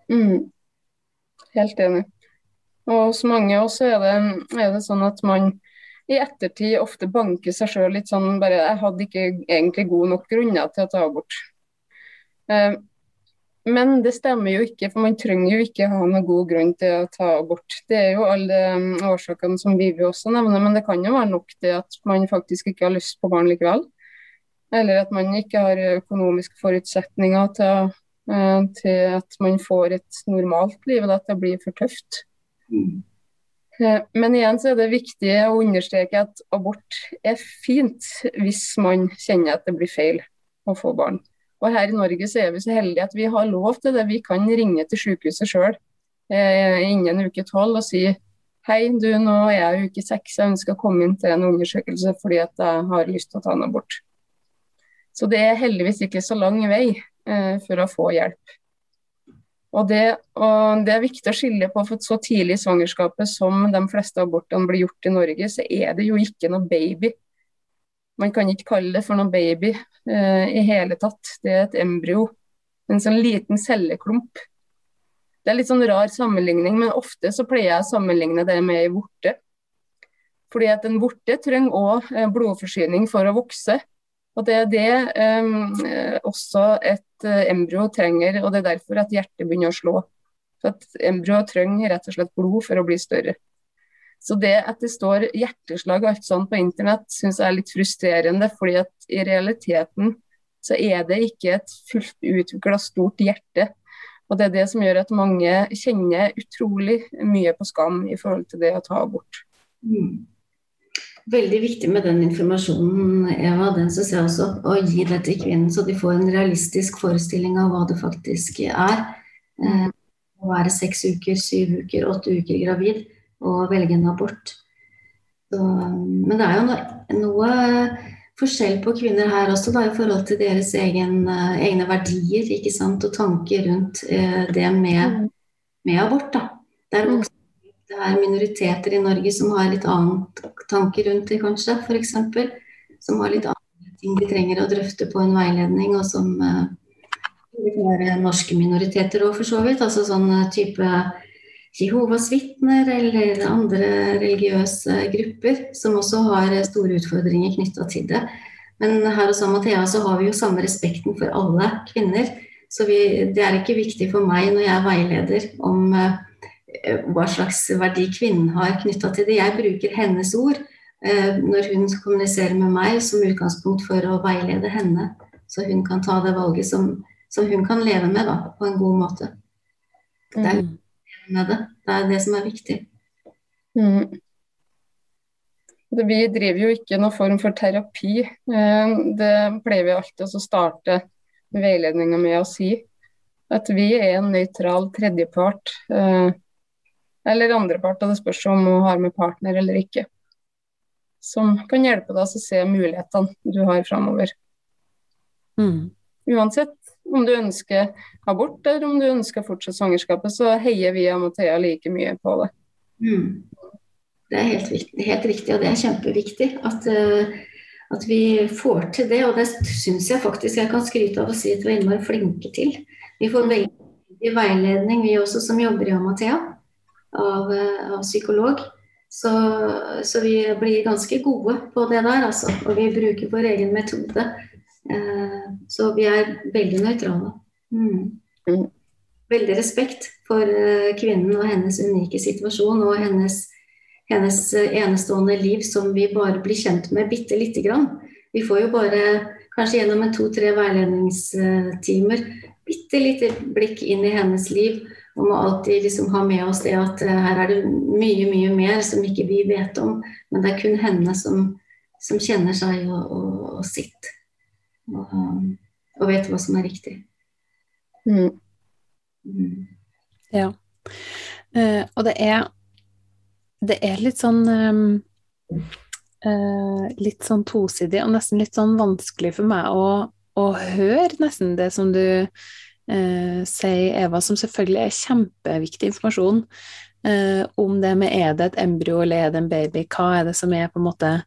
Mm. Helt enig. Og hos mange også er det, er det sånn at man i ettertid ofte banker seg sjøl litt sånn bare Jeg hadde ikke egentlig gode nok grunner til å ta abort. Uh, men det stemmer jo ikke, for man trenger jo ikke ha noen god grunn til å ta abort. Det er jo alle um, årsakene som Vivi også nevner, men det kan jo være nok det at man faktisk ikke har lyst på barn likevel. Eller at man ikke har økonomiske forutsetninger til, uh, til at man får et normalt liv, og at det blir for tøft. Mm. Uh, men igjen så er det viktig å understreke at abort er fint hvis man kjenner at det blir feil å få barn. Og her i Norge så er vi så heldige at vi har lov til det. Vi kan ringe til sykehuset sjøl eh, innen uke tolv og si hei, du nå er jeg uke seks, jeg ønsker å komme inn til en undersøkelse fordi at jeg har lyst til å ta en abort. Så det er heldigvis ikke så lang vei eh, for å få hjelp. Og det, og det, er viktig å skille på, for så tidlig i svangerskapet som de fleste abortene blir gjort i Norge, så er det jo ikke noe baby man kan ikke kalle det for noen baby eh, i hele tatt. Det er et embryo. En sånn liten celleklump. Det er litt sånn rar sammenligning, men ofte så pleier jeg å sammenligne det med ei vorte. Fordi at en vorte trenger òg eh, blodforsyning for å vokse. Og Det er det eh, også et eh, embryo trenger, og det er derfor at hjertet begynner å slå. For at Embryoet trenger rett og slett blod for å bli større. Så det at det står hjerteslag og alt sånt på internett, syns jeg er litt frustrerende. fordi at i realiteten så er det ikke et fullt utvikla stort hjerte. Og det er det som gjør at mange kjenner utrolig mye på skam i forhold til det å ta abort. Mm. Veldig viktig med den informasjonen, Eva, den syns jeg også, å gi det til kvinnen, så de får en realistisk forestilling av hva det faktisk er. Eh, å være seks uker, syv uker, åtte uker gravid og velge en abort. Så, men det er jo noe, noe, forskjell på kvinner her også, da, i forhold til deres egen, uh, egne verdier ikke sant? og tanker rundt eh, det med, med, abort. Da. Det er, også, det er minoriteter i Norge som har litt annen tanker rundt det, kanskje, f.eks. Som har litt andre ting de trenger å drøfte på en veiledning, og som være norske minoriteter òg, for så vidt. Altså sånn type Jehovas vitner eller andre religiøse grupper som også har store utfordringer knytta til det. Men her hos Amathea så har vi jo samme respekten for alle kvinner. Så vi, det er ikke viktig for meg når jeg er veileder om uh, hva slags verdi kvinnen har knytta til det. Jeg bruker hennes ord uh, når hun kommuniserer med meg som utgangspunkt for å veilede henne. Så hun kan ta det valget som, som hun kan leve med da, på en god måte. Det er, mm. det. det er det som er viktig. Mm. Vi driver jo ikke noen form for terapi. Eh, det pleier vi alltid å starte veiledninga med å si. At vi er en nøytral tredjepart. Eh, eller andrepart, og det spørs om hun har med partner eller ikke. Som kan hjelpe deg å se mulighetene du har framover. Mm. Uansett om du ønsker abort eller om du ønsker fortsatt svangerskapet, så heier vi Amathea like mye på det. Mm. Det er helt, viktig, helt, riktig, og det er kjempeviktig at, uh, at vi får til det. Og det syns jeg faktisk jeg kan skryte av å si at vi er innmari flinke til. Vi får veldig veiledning, vi også som jobber i Amathea, av, uh, av psykolog. Så, så, vi blir ganske gode på det der, altså. Og vi bruker vår egen metode. Uh, så vi er veldig nøytrale. Mm. mm. Veldig respekt for kvinnen og hennes unike situasjon og hennes hennes eh, enestående liv som vi bare blir kjent med bitte lite grann. Vi får jo bare, kanskje gjennom en to-tre veiledningstimer, bitte lite blikk inn i hennes liv. Og må alltid liksom ha med oss det at eh, her er det mye, mye mer som ikke vi vet om. Men det er kun henne som, som kjenner seg og, og, og sitt. Og, og, vet hva som er riktig. Mm. Mm. Ja. Uh, og det er det er litt sånn um, uh, Litt sånn tosidig og nesten litt sånn vanskelig for meg å, å høre nesten det som du uh, sier, Eva, som selvfølgelig er kjempeviktig informasjon eh, om det med er det et embryo eller er det en baby, hva er det som er på en måte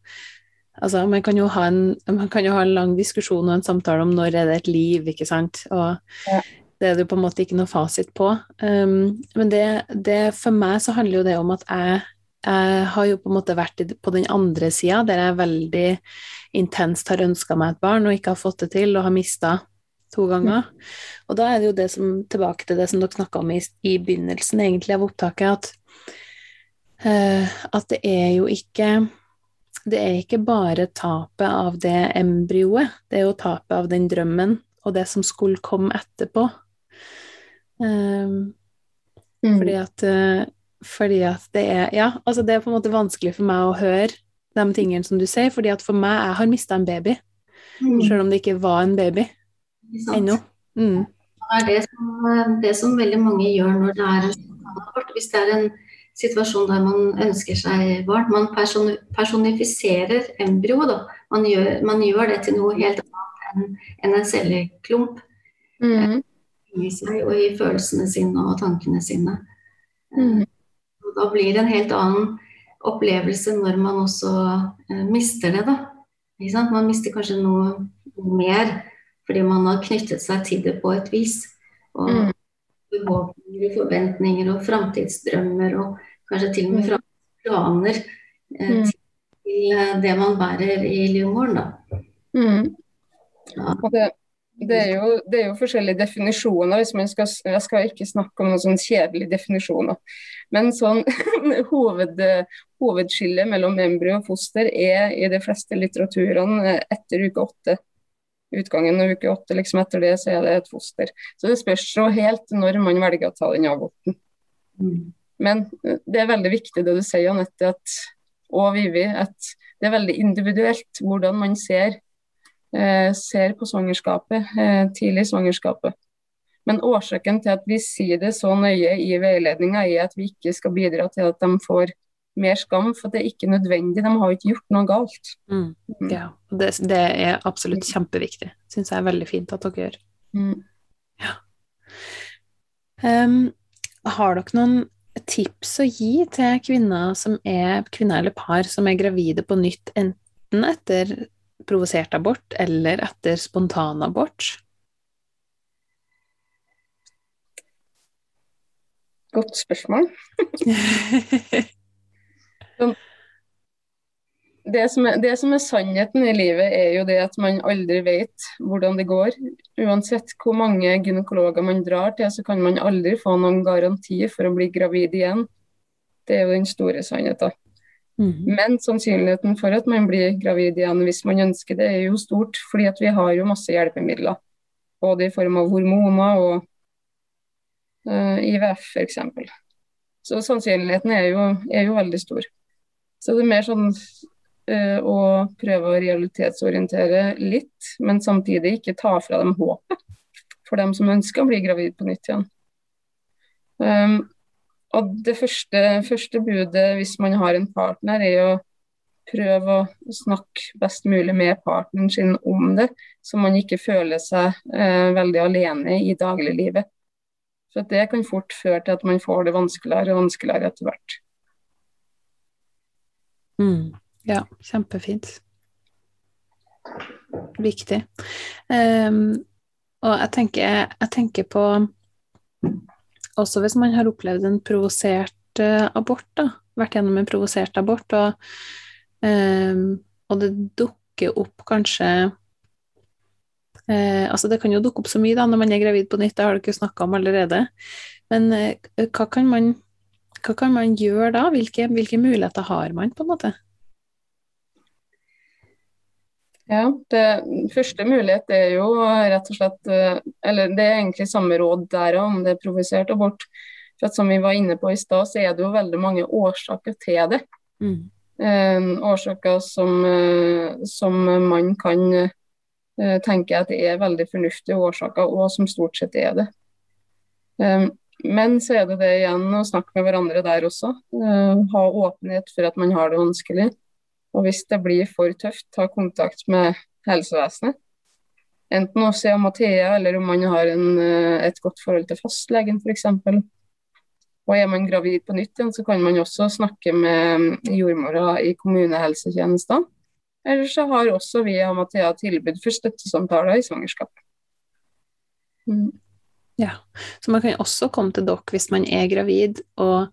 Altså, man kan, jo ha en, man kan jo ha en lang diskusjon og en samtale om når er det et liv, ikke sant. Og ja. det er det jo på en måte ikke noe fasit på. Um, men det, det, for meg så handler jo det om at jeg jeg har jo på en måte vært på den andre sida, der jeg veldig intenst har ønska meg et barn og ikke har fått det til, og har mista to ganger. Og da er det jo det som, tilbake til det som dere snakka om i, i, begynnelsen egentlig av opptaket, at, uh, at det er jo ikke det er ikke bare tapet av det embryoet, det er jo tapet av den drømmen og det som skulle komme etterpå. Um, mm. Fordi at uh, fordi at det er Ja, altså det er på en måte vanskelig for meg å høre de tingene som du sier, fordi at for meg, jeg har mista en baby. Mm. Selv om det ikke var en baby ennå. Mm. Det er det som, det som, veldig mange gjør når det er en abort. Hvis det er en situasjon der man ønsker seg barn. Man personifiserer embryoet, da. Man gjør, man gjør, det til noe helt annet enn, enn en celleklump. Mm. I seg og i følelsene sine og tankene sine. Mm da blir det en helt annen opplevelse når man også eh, mister det, da. Man mister kanskje noe mer fordi man har knyttet seg til det på et vis. Og mm. forhåpninger, forventninger og framtidsdrømmer og kanskje til og med mm. planer eh, mm. til eh, det man bærer i livmoren, da. Mm. Ja. Det, det er, jo, det er, jo, forskjellige definisjoner. Skal, jeg skal ikke snakke om noen sånn kjedelige definisjoner. Men sånn hoved, hovedskillet mellom embryo og foster er i de fleste litteraturene etter uke åtte. Utgangen av uke åtte, liksom etter det, så er det et foster. Så det spørs så helt når man velger å ta den aborten. Mm. Men det er veldig viktig det du sier, Anette, at, og Vivi, at det er veldig individuelt hvordan man ser Eh, ser på svangerskapet, eh, tidlig i svangerskapet. Men årsaken til at vi sier det så nøye i veiledninga, er at vi ikke skal bidra til at de får mer skam, for det er ikke nødvendig. De har jo ikke gjort noe galt. Mm. mm. Ja, det, det, er absolutt kjempeviktig. Syns jeg er veldig fint at dere gjør. Mm. Ja. Um, har dere noen tips å gi til kvinner som er kvinner eller par som er gravide på nytt, enten etter provosert abort eller etter spontanabort? Godt spørsmål. det, som er, det som er sannheten i livet, er jo det at man aldri vet hvordan det går. Uansett hvor mange gynekologer man drar til, så kan man aldri få noen garanti for å bli gravid igjen. Det er jo den store sannheten. Mm. Men sannsynligheten for at man blir gravid igjen hvis man ønsker det, er jo stort. fordi at vi har jo masse hjelpemidler. Både i form av hormoner og uh, eh, IVF f.eks. Så sannsynligheten er jo, er jo, veldig stor. Så det er mer sånn uh, å prøve å realitetsorientere litt, men samtidig ikke ta fra dem håpet for dem som ønsker å bli gravid på nytt igjen. Um, og Det første, første, budet hvis man har en partner, er å prøve å snakke best mulig med partneren sin om det, så man ikke føler seg eh, veldig alene i dagliglivet. Så det kan fort føre til at man får det vanskeligere og vanskeligere etter hvert. Mm. Ja, kjempefint. Viktig. Um, og jeg tenker, jeg tenker, på Også hvis man har opplevd en provosert uh, abort, da. Vært gjennom en provosert abort, og, um, og det dukker opp kanskje uh, altså det kan jo dukke opp så mye da når man er gravid på nytt, det har du ikke snakka om allerede. Men uh, hva, kan man, hva, kan man, gjøre da? Hvilke, hvilke, muligheter har man, på en måte? Ja, det første mulighet er jo rett og slett eh, Eller det er egentlig samme råd der om det er provosert abort. For at Som vi var inne på i stad, så er det jo veldig mange årsaker til det. Mm. Eh, årsaker som, eh, som man kan Eh, tenker at det er veldig fornuftige årsaker, og som stort sett er det. Eh, men så er det det igjen å snakke med hverandre der også. Uh, ha åpenhet for at man har det vanskelig. Og hvis det blir for tøft, ta kontakt med helsevesenet. Enten hos Mathea, eller om man har en, et godt forhold til fastlegen f.eks. Og er man gravid på nytt igjen, så kan man også snakke med jordmora i kommunehelsetjenesten. Eller så har også vi og Mathea tilbud for støttesamtaler i svangerskap. Mm. Ja, så man kan også komme til dere hvis man er gravid og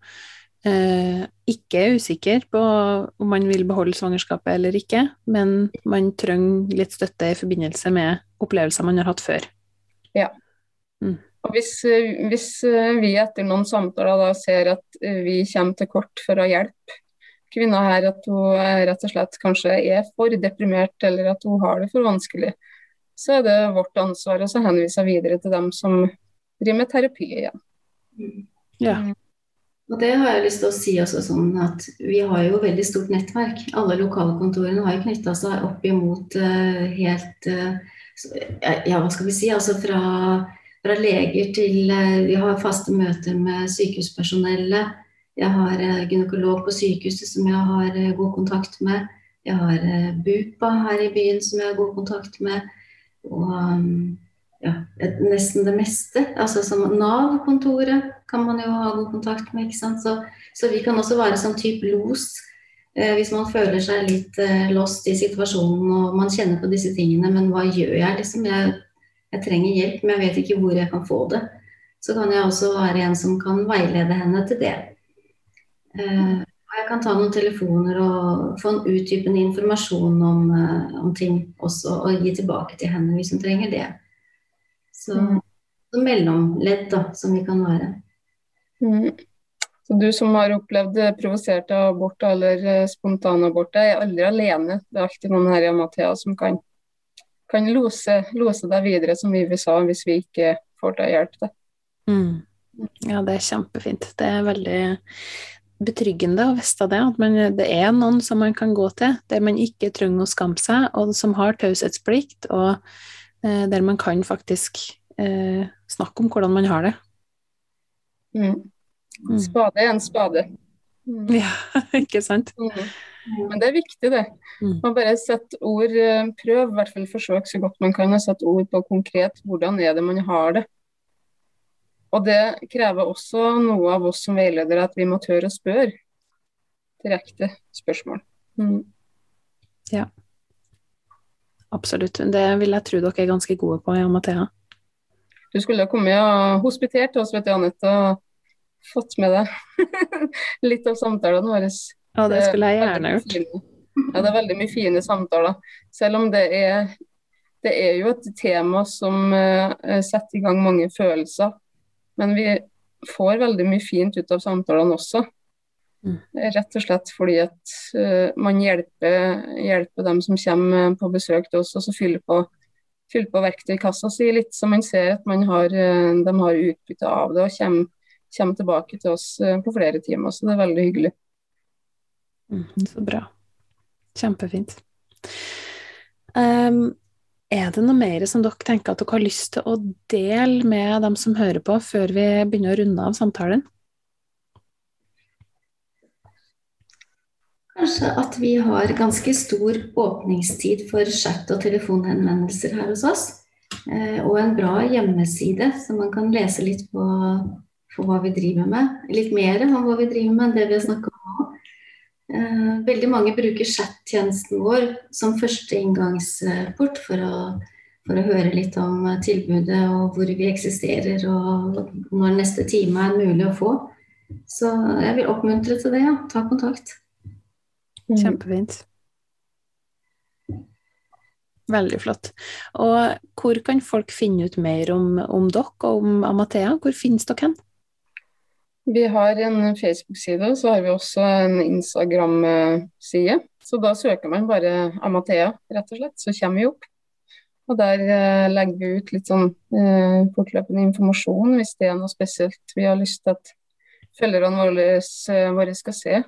eh, ikke er usikker på om man vil beholde svangerskapet eller ikke, men man trenger litt støtte i forbindelse med opplevelser man har hatt før. Ja. Mm. Og hvis, hvis, vi etter noen samtaler da ser at vi kommer til kort for å hjelpe kvinna her at hun rett og slett kanskje er for deprimert, eller at hun har det for vanskelig, så er det vårt ansvar å henvise videre til dem som driver med terapi igjen. Ja. Mm. Og det har jeg lyst til å si også sånn at Vi har jo veldig stort nettverk. Alle lokalkontorene har jo knytta seg opp imot uh, helt uh, Ja, hva skal vi si? Altså fra, fra leger til uh, Vi har faste møter med sykehuspersonellet. Jeg har gynekolog på sykehuset som jeg har god kontakt med. Jeg har BUPA her i byen som jeg har god kontakt med. Og mm, ja, nesten det meste. Altså som Nav-kontoret kan man jo ha god kontakt med. ikke sant? Så, så vi kan også være sånn type los eh, hvis man føler seg litt eh, lost i situasjonen og man kjenner på disse tingene. Men hva gjør jeg, liksom? Jeg, jeg trenger hjelp, men jeg vet ikke hvor jeg kan få det. Så kan jeg også være en som kan veilede henne til det. Eh, og jeg kan ta noen telefoner og få en utdypende informasjon om, uh, om, ting også, og gi tilbake til henne hvis hun trenger det. Så, mm. så mellomledd, da, som vi kan være. Mm. Så du som har opplevd provoserte aborter eller eh, spontanaborter, er aldri alene. Det er alltid noen her i Amathea som kan, kan lose, lose, deg videre, som vi sa, hvis vi ikke får til å hjelpe deg. Mm. Ja, det er kjempefint. Det er veldig betryggende å vite det, at man, det er noen som man kan gå til, der man ikke trenger å skamme seg, og som har taushetsplikt, og eh, der man kan faktisk eh, snakke om hvordan man har det. Mm. mm. Spade er en spade. Mm. Ja, ikke sant? Mm. Men det er viktig, det. Mm. Man bare sette ord, eh, Prøv, i hvert fall forsøk så godt man kan å sette ord på konkret hvordan er det man har det. Og det krever også noe av oss som veiledere, at vi må tørre å spørre direkte spørsmål. Mm. Ja. absolutt. Det vil jeg tro dere er ganske gode på Jan Amathea. Du skulle ha kommet og hospitert til oss, vet du, Anette, og fått med deg litt av samtalene våre. Ja, det skulle jeg gjerne gjort. Ja, det er veldig mye fine samtaler. Selv om det er, det er jo et tema som uh, setter i gang mange følelser. Men vi får veldig mye fint ut av samtalene også. Mm. Rett og slett fordi at uh, man hjelper, hjelper, dem som kommer på besøk til oss, og så fyller på, fyller på verktøykassa si litt, så man ser at har, uh, de har utbytte av det og kommer, kommer tilbake til oss uh, på flere timer. Så det er veldig hyggelig. Mm, så bra. Kjempefint. Um, er det noe mer som dere tenker at dere har lyst til å dele med dem som hører på, før vi begynner å runde av samtalen? Kanskje at vi har ganske stor åpningstid for chat- og telefonhenvendelser her hos oss. Eh, og en bra hjemmeside, så man kan lese litt på, på hva vi driver med. Litt mer om hva vi driver med enn det vi har snakka om nå. Eh, veldig mange bruker chat-tjenesten vår som første inngangsport for å, for å, høre litt om tilbudet og hvor vi eksisterer og når neste time er mulig å få. Så jeg vil oppmuntre til det, ja. Ta kontakt. Kjempefint. Veldig flott. Og hvor kan folk finne ut mer om, om dere og om Amathea? Hvor finnes dere hen? Vi har en Facebook-side, og så har vi også en Instagram-side. Så da søker man bare Amathea, rett og slett, så kommer vi opp. Og der eh, legger vi ut litt sånn eh, fortløpende informasjon hvis det er noe spesielt vi har lyst til at følgerne våre, eh, skal se.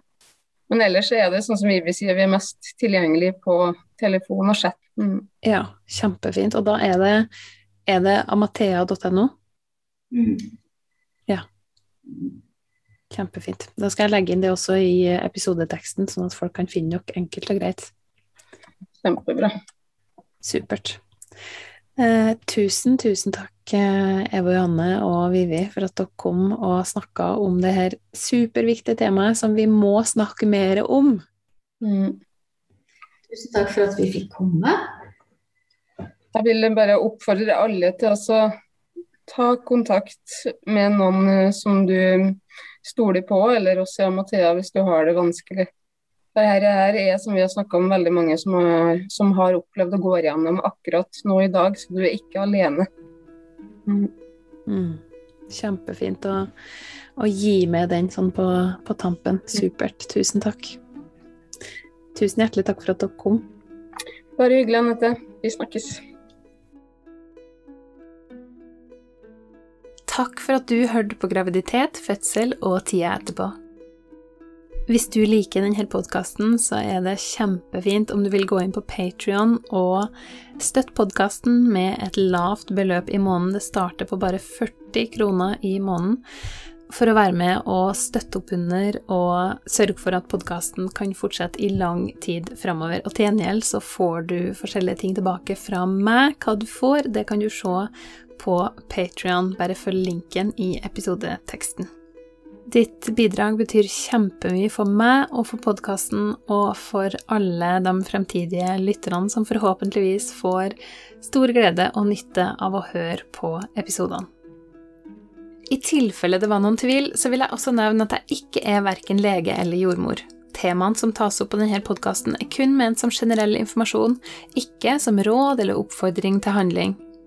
Men ellers er det sånn som Vivi sier, vi er mest tilgjengelig på telefon og chat. Mm. Ja, kjempefint. Og da er det, er det amathea.no? Mm. Ja. Kjempefint. Da skal jeg legge inn det også i episodeteksten, sånn at folk kan finne dere enkelt og greit. Kjempebra. Supert. Eh, tusen, tusen takk, eh, Eva Johanne og Vivi, for at dere kom og snakka om det her superviktige temaet som vi må snakke mer om. Mm. Tusen takk for at vi fikk komme. Jeg vil bare oppfordre alle til å ta kontakt med noen eh, som du stoler på, eller også Mathea hvis du har det vanskelig. For her er, som vi har snakka om, veldig mange som har, som har, opplevd å gå igjennom akkurat nå i dag, så du er ikke alene. Mm. Mm. Kjempefint å, å, gi med den sånn på, på tampen. Supert. Tusen takk. Tusen hjertelig takk for at dere kom. Bare hyggelig, Anette. Vi snakkes. Takk for at du hørte på graviditet, fødsel og tida etterpå. Hvis du liker denne podkasten, så er det kjempefint om du vil gå inn på Patrion og støtte podkasten med et lavt beløp i måneden. Det starter på bare 40 kroner i måneden for å være med og støtte opp under og sørge for at podkasten kan fortsette i lang tid framover. Og til gjengjeld så får du forskjellige ting tilbake fra meg. Hva du får, det kan du se på Patrion. Bare følg linken i episodeteksten. Ditt bidrag betyr kjempemye for meg og for podkasten og for alle de fremtidige lytterne som forhåpentligvis får stor glede og nytte av å høre på episodene. I tilfelle det var noen tvil, så vil jeg også nevne at jeg ikke er verken lege eller jordmor. Temaene som tas opp på denne podkasten, er kun ment som generell informasjon, ikke som råd eller oppfordring til handling.